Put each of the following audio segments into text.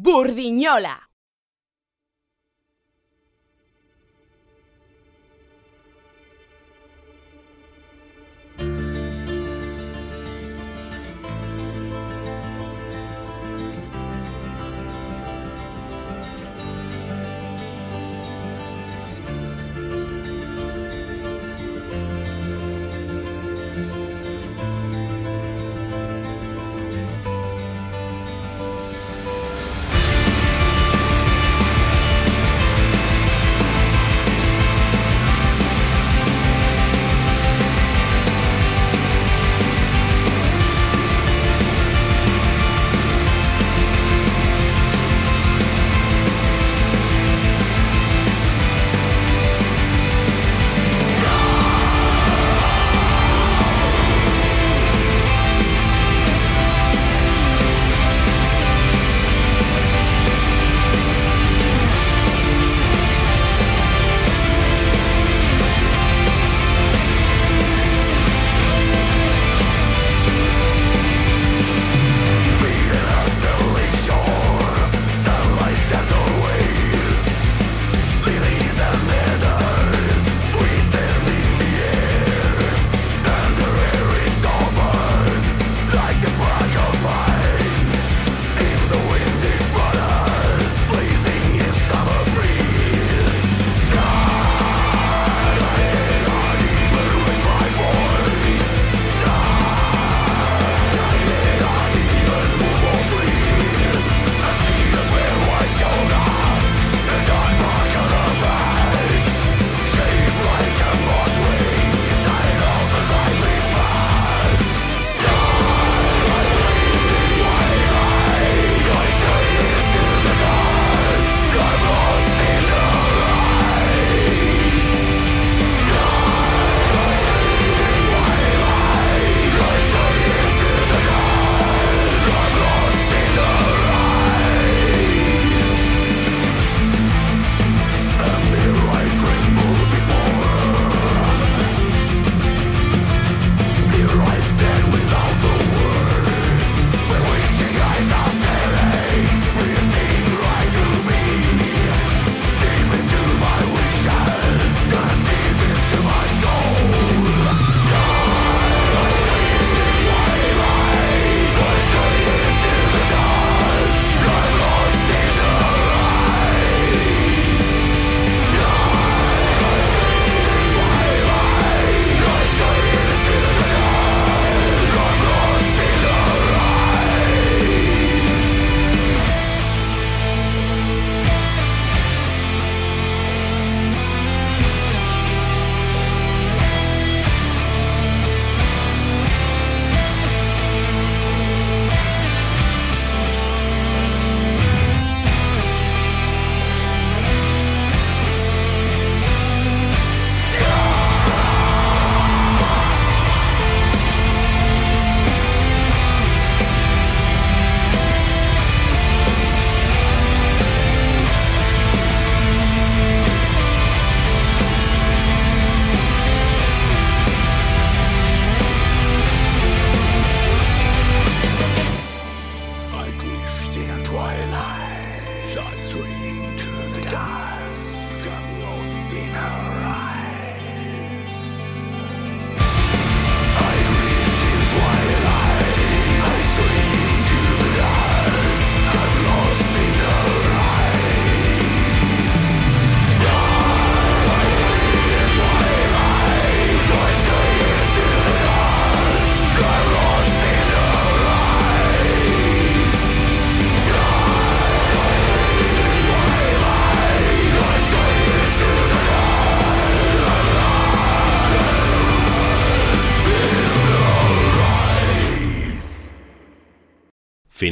Burdiñola.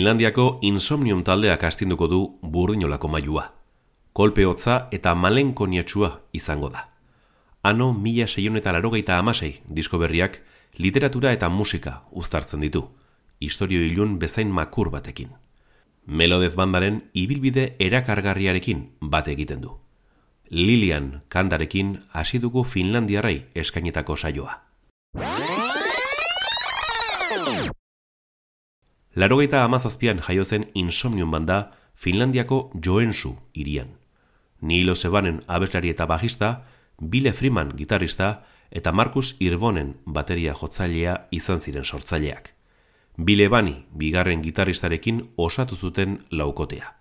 Finlandiako insomnium taldeak astinduko du burdinolako mailua. Kolpe hotza eta malenko niatxua izango da. Ano mila seion eta larogeita amasei disko berriak literatura eta musika uztartzen ditu. Historio ilun bezain makur batekin. Melodez bandaren ibilbide erakargarriarekin bat egiten du. Lilian kandarekin hasi dugu Finlandiarrai eskainetako saioa. Larogeita amazazpian jaio zen insomnium banda Finlandiako Joensu irian. Nilo Zebanen abeslari eta bajista, Bile Freeman gitarrista eta Markus Irbonen bateria jotzailea izan ziren sortzaileak. Bile Bani bigarren gitarristarekin osatu zuten laukotea.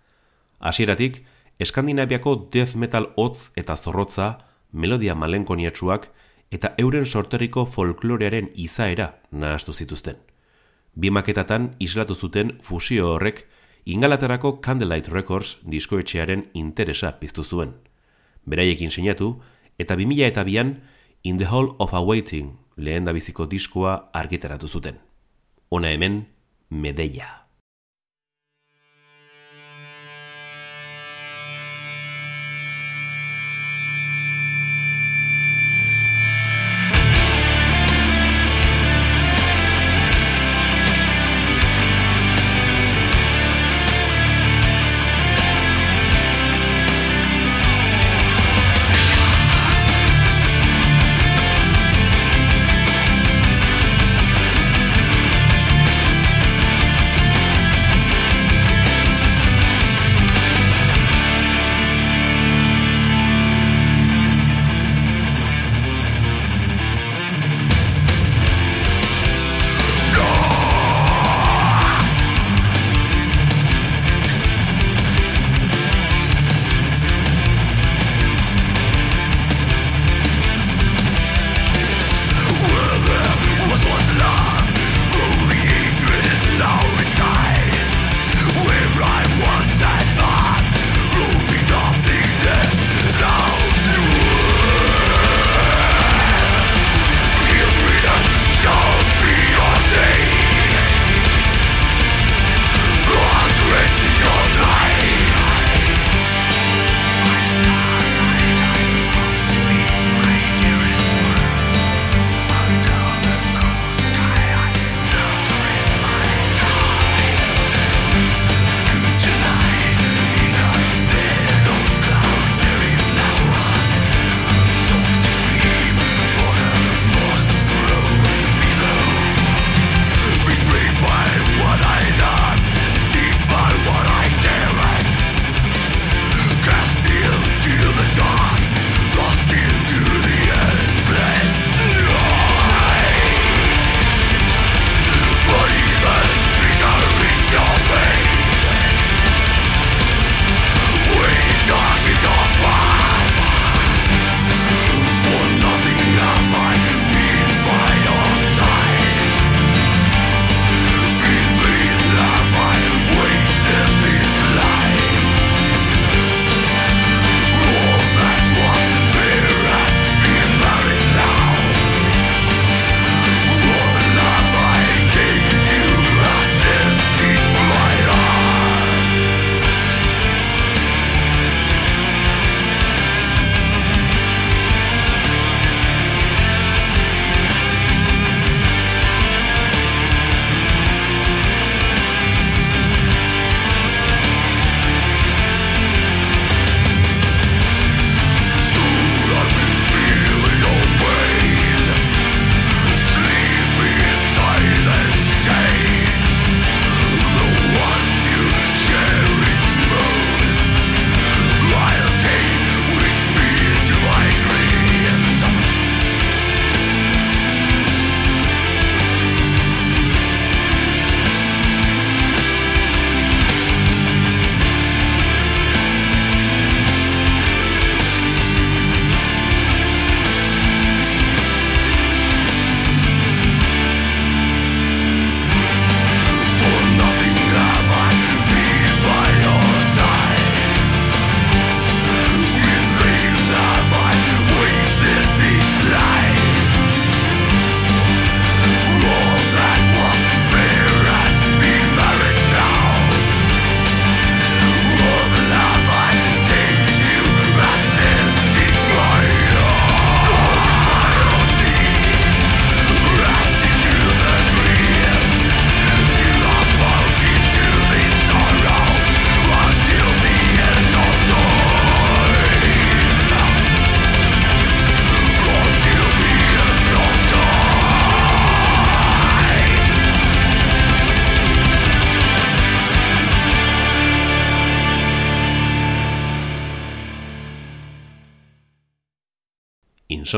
Hasieratik, Eskandinaviako death metal hotz eta zorrotza, melodia malenkoniatsuak eta euren sorterriko folklorearen izaera nahaztu zituzten. Bi maketatan islatu zuten fusio horrek Ingalaterako Candlelight Records diskoetxearen interesa piztu zuen. Beraiekin sinatu eta 2000 eta bian In the Hall of Awaiting lehen diskoa argitaratu zuten. Ona hemen, Medeia.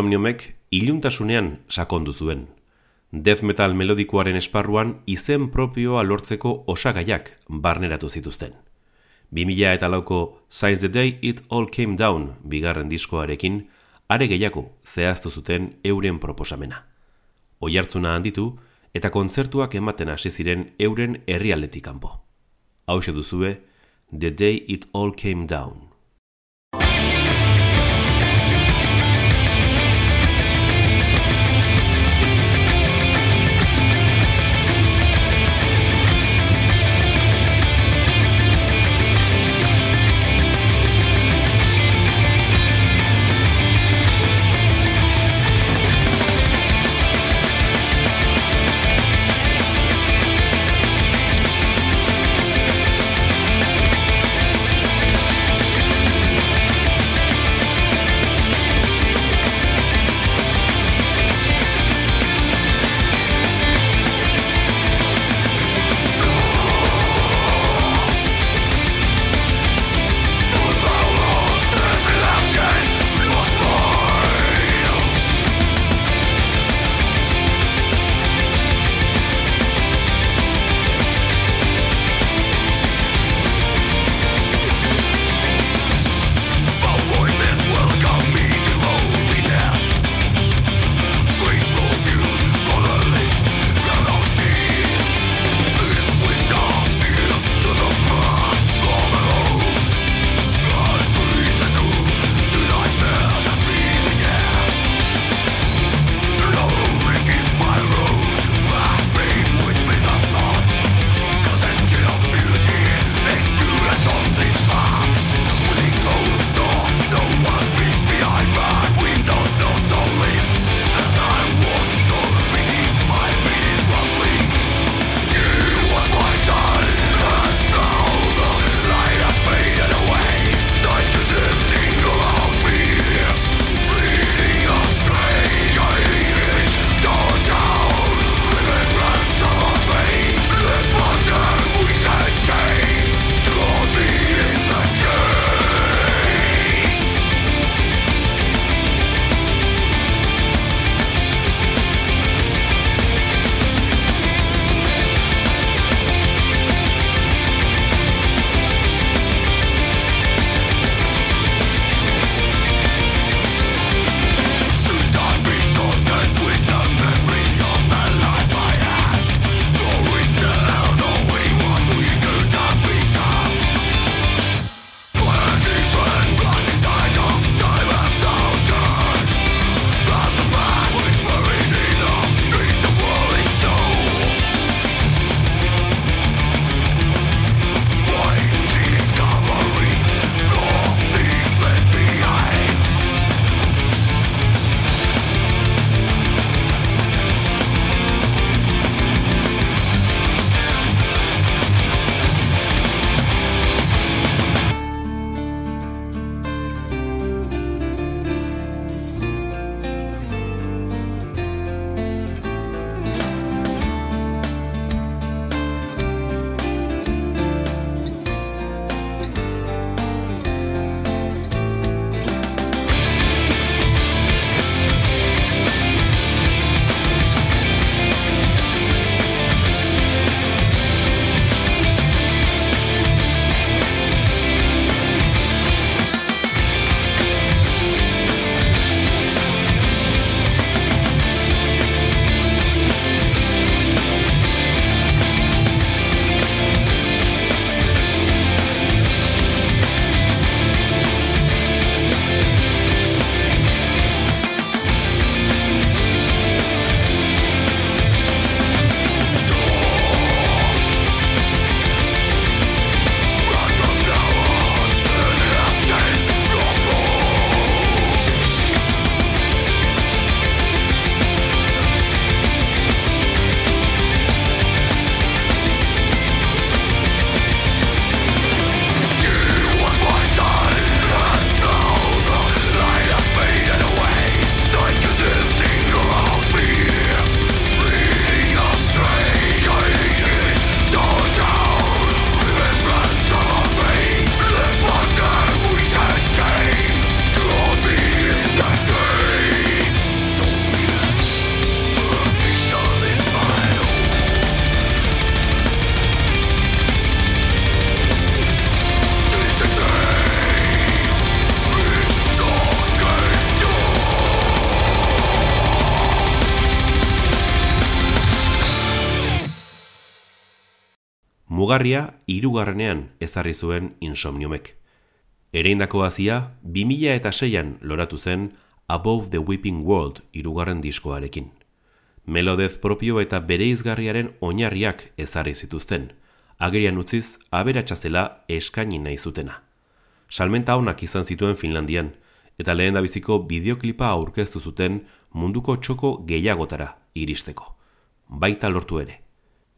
Insomniomek iluntasunean sakondu zuen. Death metal melodikoaren esparruan izen propioa lortzeko osagaiak barneratu zituzten. 2000 eta lauko Since the Day It All Came Down bigarren diskoarekin, are gehiago zehaztu zuten euren proposamena. Oihartzuna handitu eta kontzertuak ematen hasi ziren euren herrialdetik kanpo. Hau duzue, The Day It All Came Down. Mugarria hirugarrenean ezarri zuen insomniumek. Ereindako hazia, 2000 eta seian loratu zen Above the Weeping World irugarren diskoarekin. Melodez propio eta bere izgarriaren oinarriak ezarri zituzten, agerian utziz aberatsa eskaini nahi zutena. Salmenta honak izan zituen Finlandian, eta lehen biziko bideoklipa aurkeztu zuten munduko txoko gehiagotara iristeko. Baita lortu ere.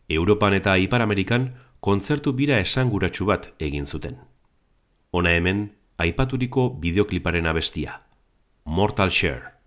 Europan eta Ipar Amerikan kontzertu bira esanguratsu bat egin zuten. Hona hemen, aipaturiko bideokliparen abestia. Mortal Share.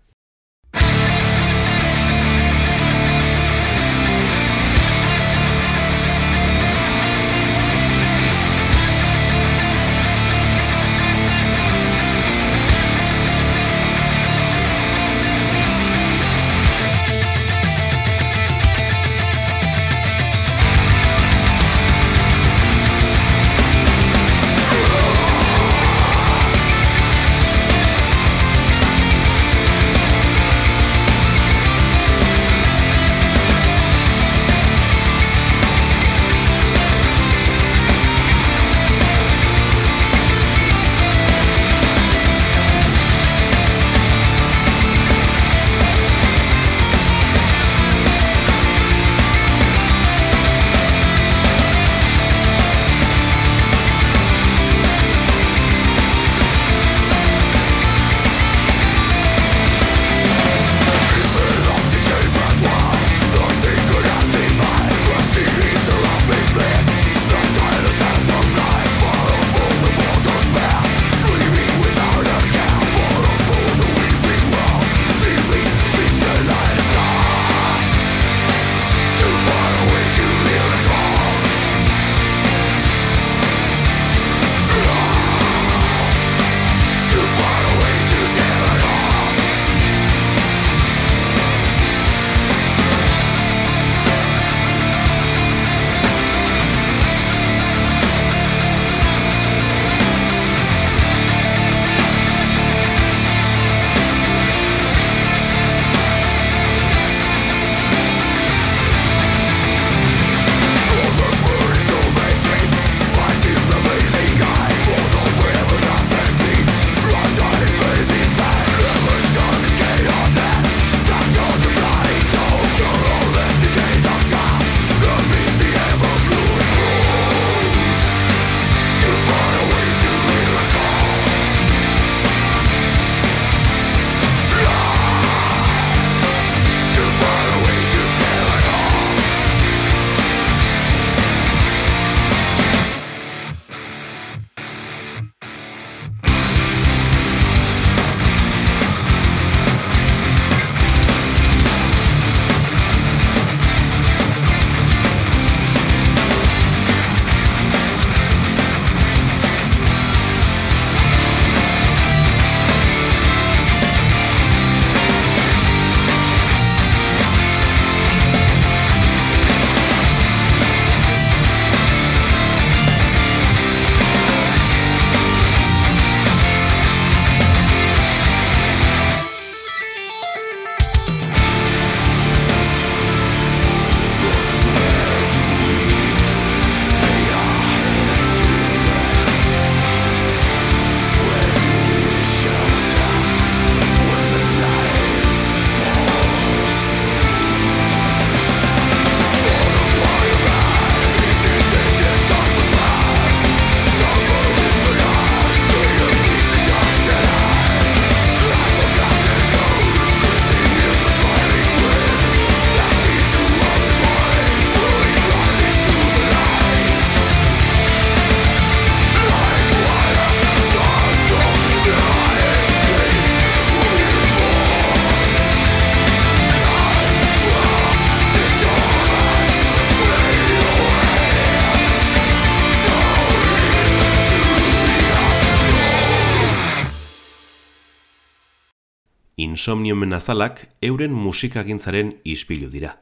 Insomnio menazalak euren musikagintzaren ispilu dira.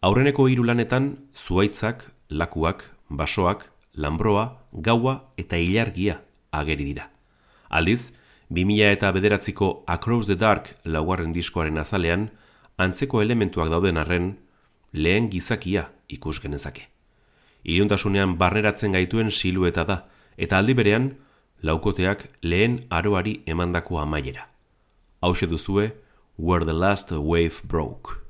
Aurreneko hiru lanetan zuaitzak, lakuak, basoak, lambroa, gaua eta ilargia ageri dira. Aldiz, 2000 eta bederatziko Across the Dark laugarren diskoaren azalean, antzeko elementuak dauden arren, lehen gizakia ikus genezake. iluntasunean barneratzen gaituen silueta da, eta aldi berean, laukoteak lehen aroari emandako amaiera. Hau duzue, Where the Last Wave Broke.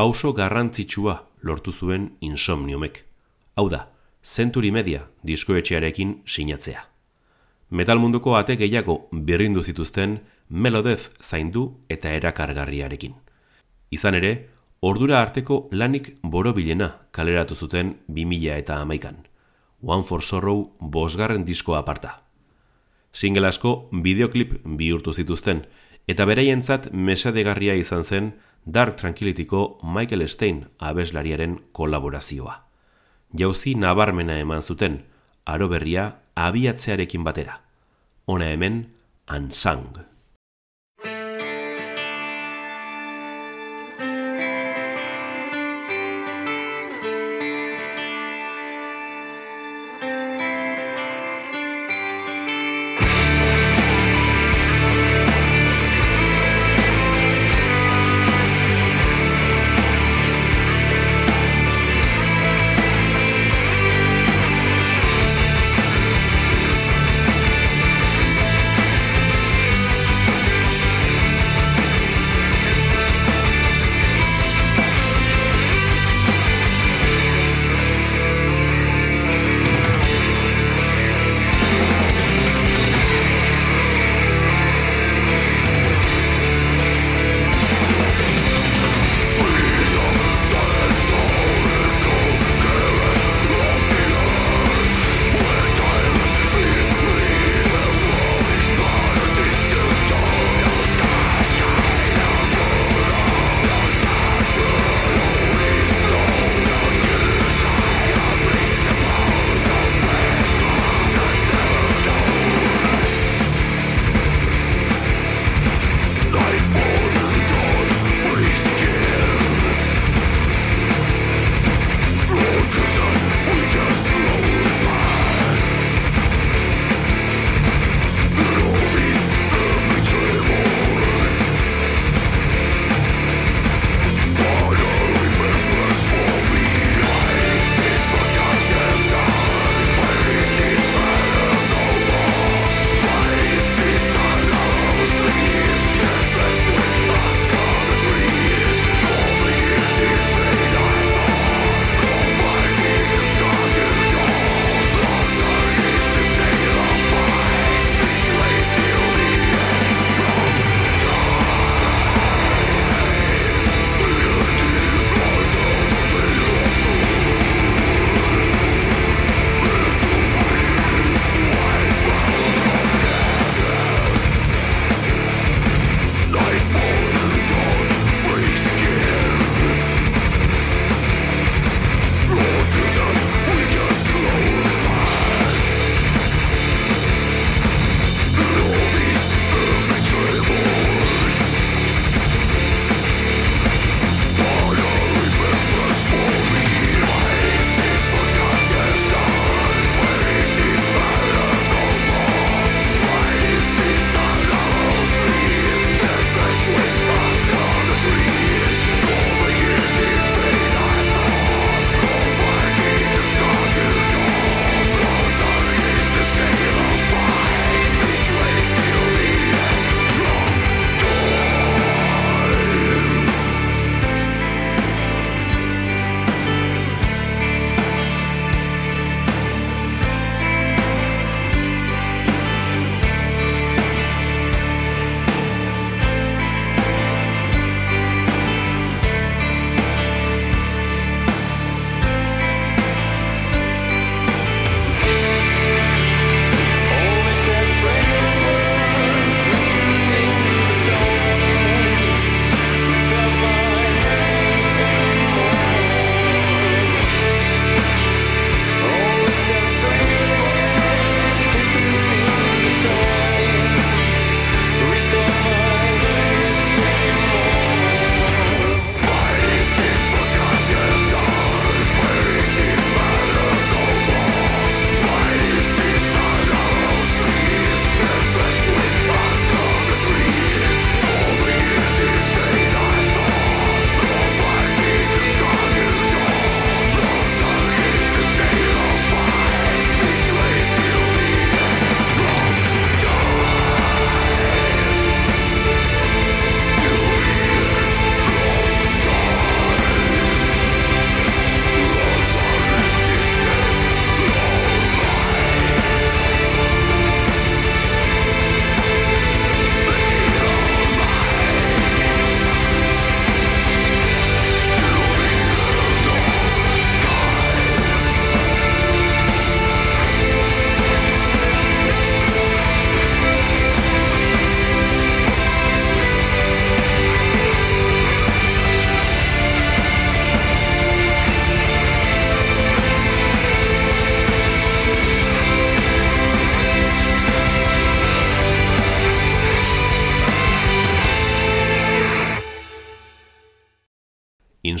Pauso garrantzitsua lortu zuen insomniumek. Hau da, Century Media diskoetxearekin sinatzea. Metal munduko ate gehiago birrindu zituzten Melodez zaindu eta erakargarriarekin. Izan ere, ordura arteko lanik borobilena kaleratu zuten 2000 eta amaikan. One for Sorrow bosgarren diskoa aparta. Single asko bideoklip bihurtu zituzten, eta beraientzat mesadegarria izan zen Dark Tranquilityko Michael Stein abeslariaren kolaborazioa. Jauzi nabarmena eman zuten, aro berria abiatzearekin batera. Ona hemen, Unsung.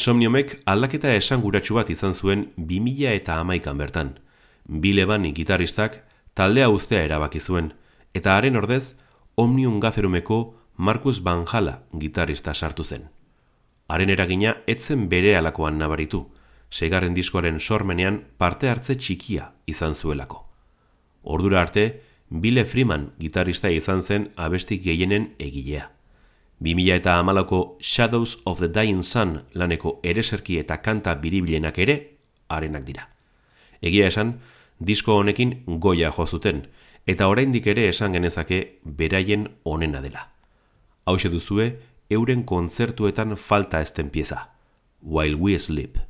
Insomniomek aldaketa esanguratsu bat izan zuen 2000 eta amaikan bertan. Bileban gitarristak taldea uztea erabaki zuen, eta haren ordez, Omnium Gazerumeko Marcus Van Hala gitarrista sartu zen. Haren eragina etzen bere alakoan nabaritu, segarren diskoaren sormenean parte hartze txikia izan zuelako. Ordura arte, Bile Freeman gitarrista izan zen abestik gehienen egilea. 2000 eta amalako Shadows of the Dying Sun laneko ereserki eta kanta biribilenak ere, arenak dira. Egia esan, disko honekin goia jo zuten, eta oraindik ere esan genezake beraien onena dela. Hau duzue, euren kontzertuetan falta ezten pieza. While we sleep.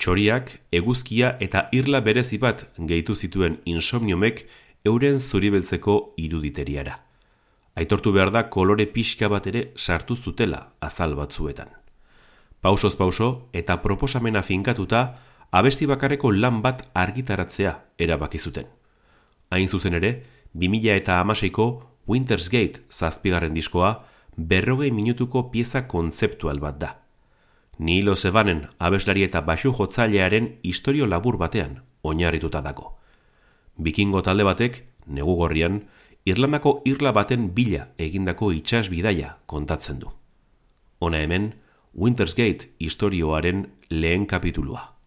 Txoriak, eguzkia eta irla berezi bat gehitu zituen insomniomek euren zuribeltzeko iruditeriara. Aitortu behar da kolore pixka bat ere sartu zutela azal batzuetan. Pausoz pauso eta proposamena finkatuta, abesti bakarreko lan bat argitaratzea erabaki zuten. Hain zuzen ere, 2000 eta amaseiko Winter's Gate zazpigarren diskoa berrogei minutuko pieza kontzeptual bat da. Nilo Zebanen abeslari eta basu jotzailearen historio labur batean oinarrituta dago. Bikingo talde batek, negu gorrian, Irlandako irla baten bila egindako itsas bidaia kontatzen du. Hona hemen, Winter's Gate historioaren lehen kapitulua.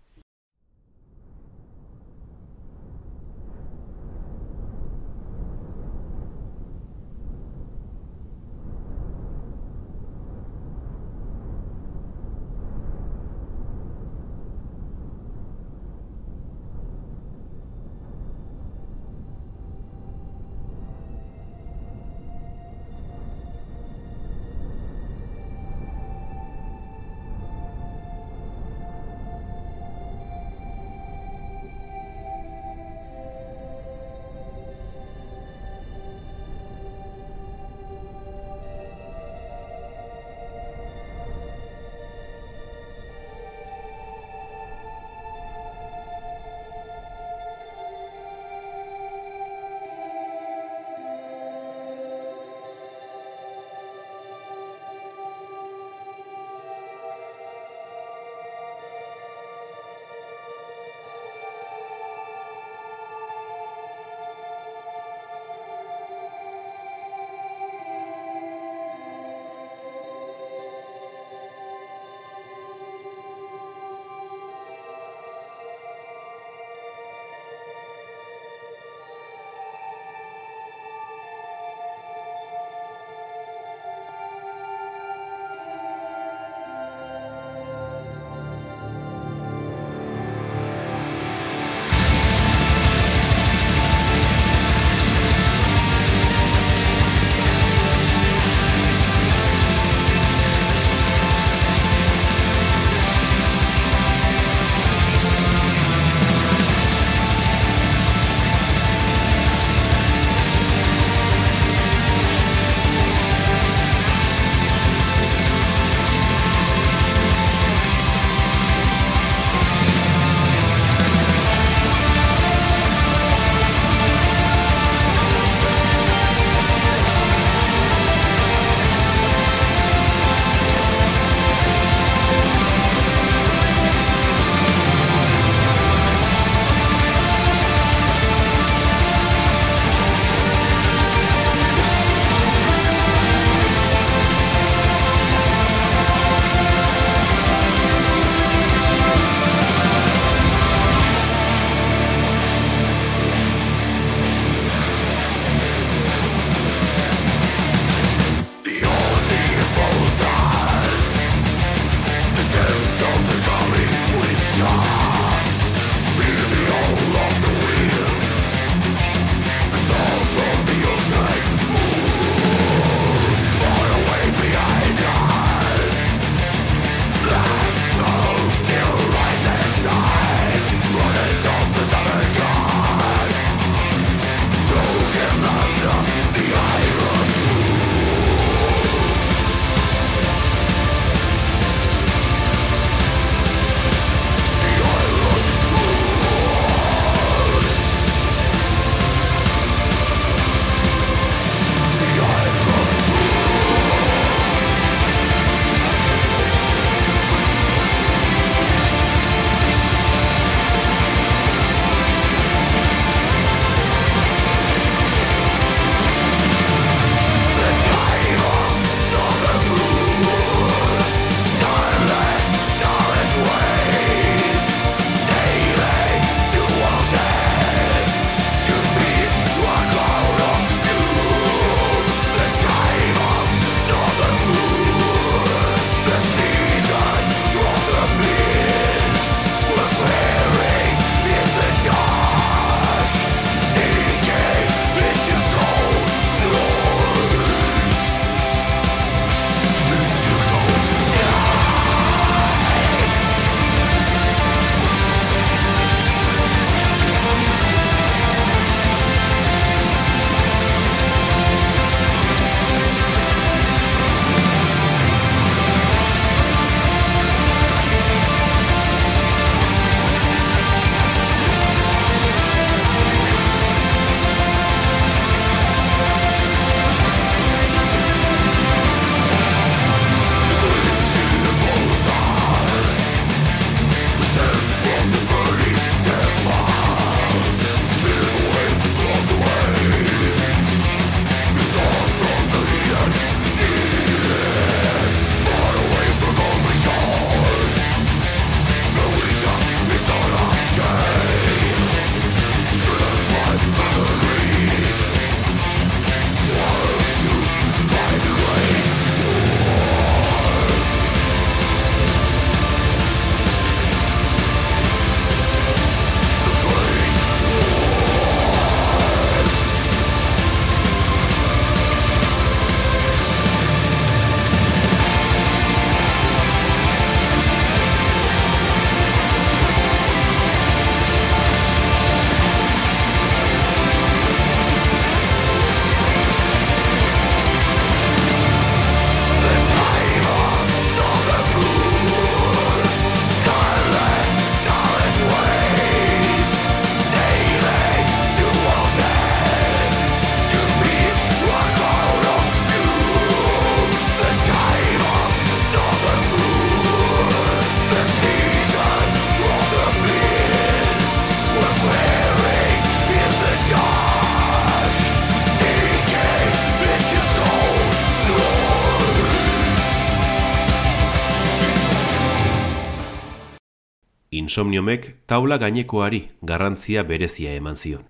Insomniomek taula gainekoari garrantzia berezia eman zion.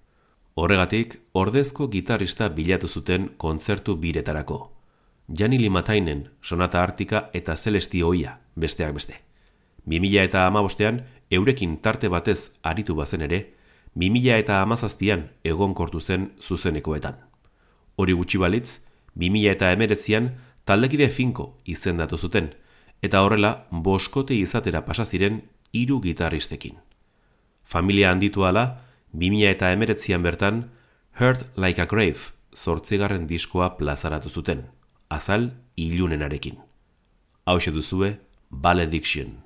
Horregatik, ordezko gitarista bilatu zuten kontzertu biretarako. Jani Limatainen, Sonata Artika eta Celesti Oia, besteak beste. 2000 eta amabostean, eurekin tarte batez aritu bazen ere, 2000 eta amazazpian egon kortu zen zuzenekoetan. Hori gutxi balitz, 2000 eta emeretzian taldekide finko izendatu zuten, eta horrela boskote izatera pasa ziren hiru gitarristekin. Familia handitu ala, 2000 eta bertan, Heard Like a Grave zortzigarren diskoa plazaratu zuten, azal ilunenarekin. Hau duzue, Valediction.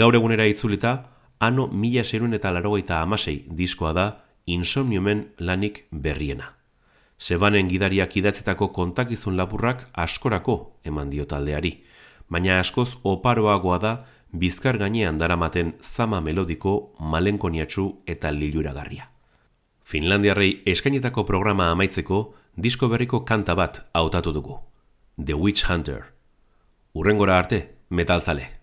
Gaur egunera itzulita, ano mila zerun eta larogeita amasei diskoa da insomniumen lanik berriena. Zebanen gidariak idatzetako kontakizun lapurrak askorako eman dio taldeari, baina askoz oparoagoa da bizkar gainean daramaten zama melodiko malenkoniatsu eta liluragarria. Finlandiarrei eskainetako programa amaitzeko disko berriko kanta bat hautatu dugu. The Witch Hunter. Urrengora arte, metalzale.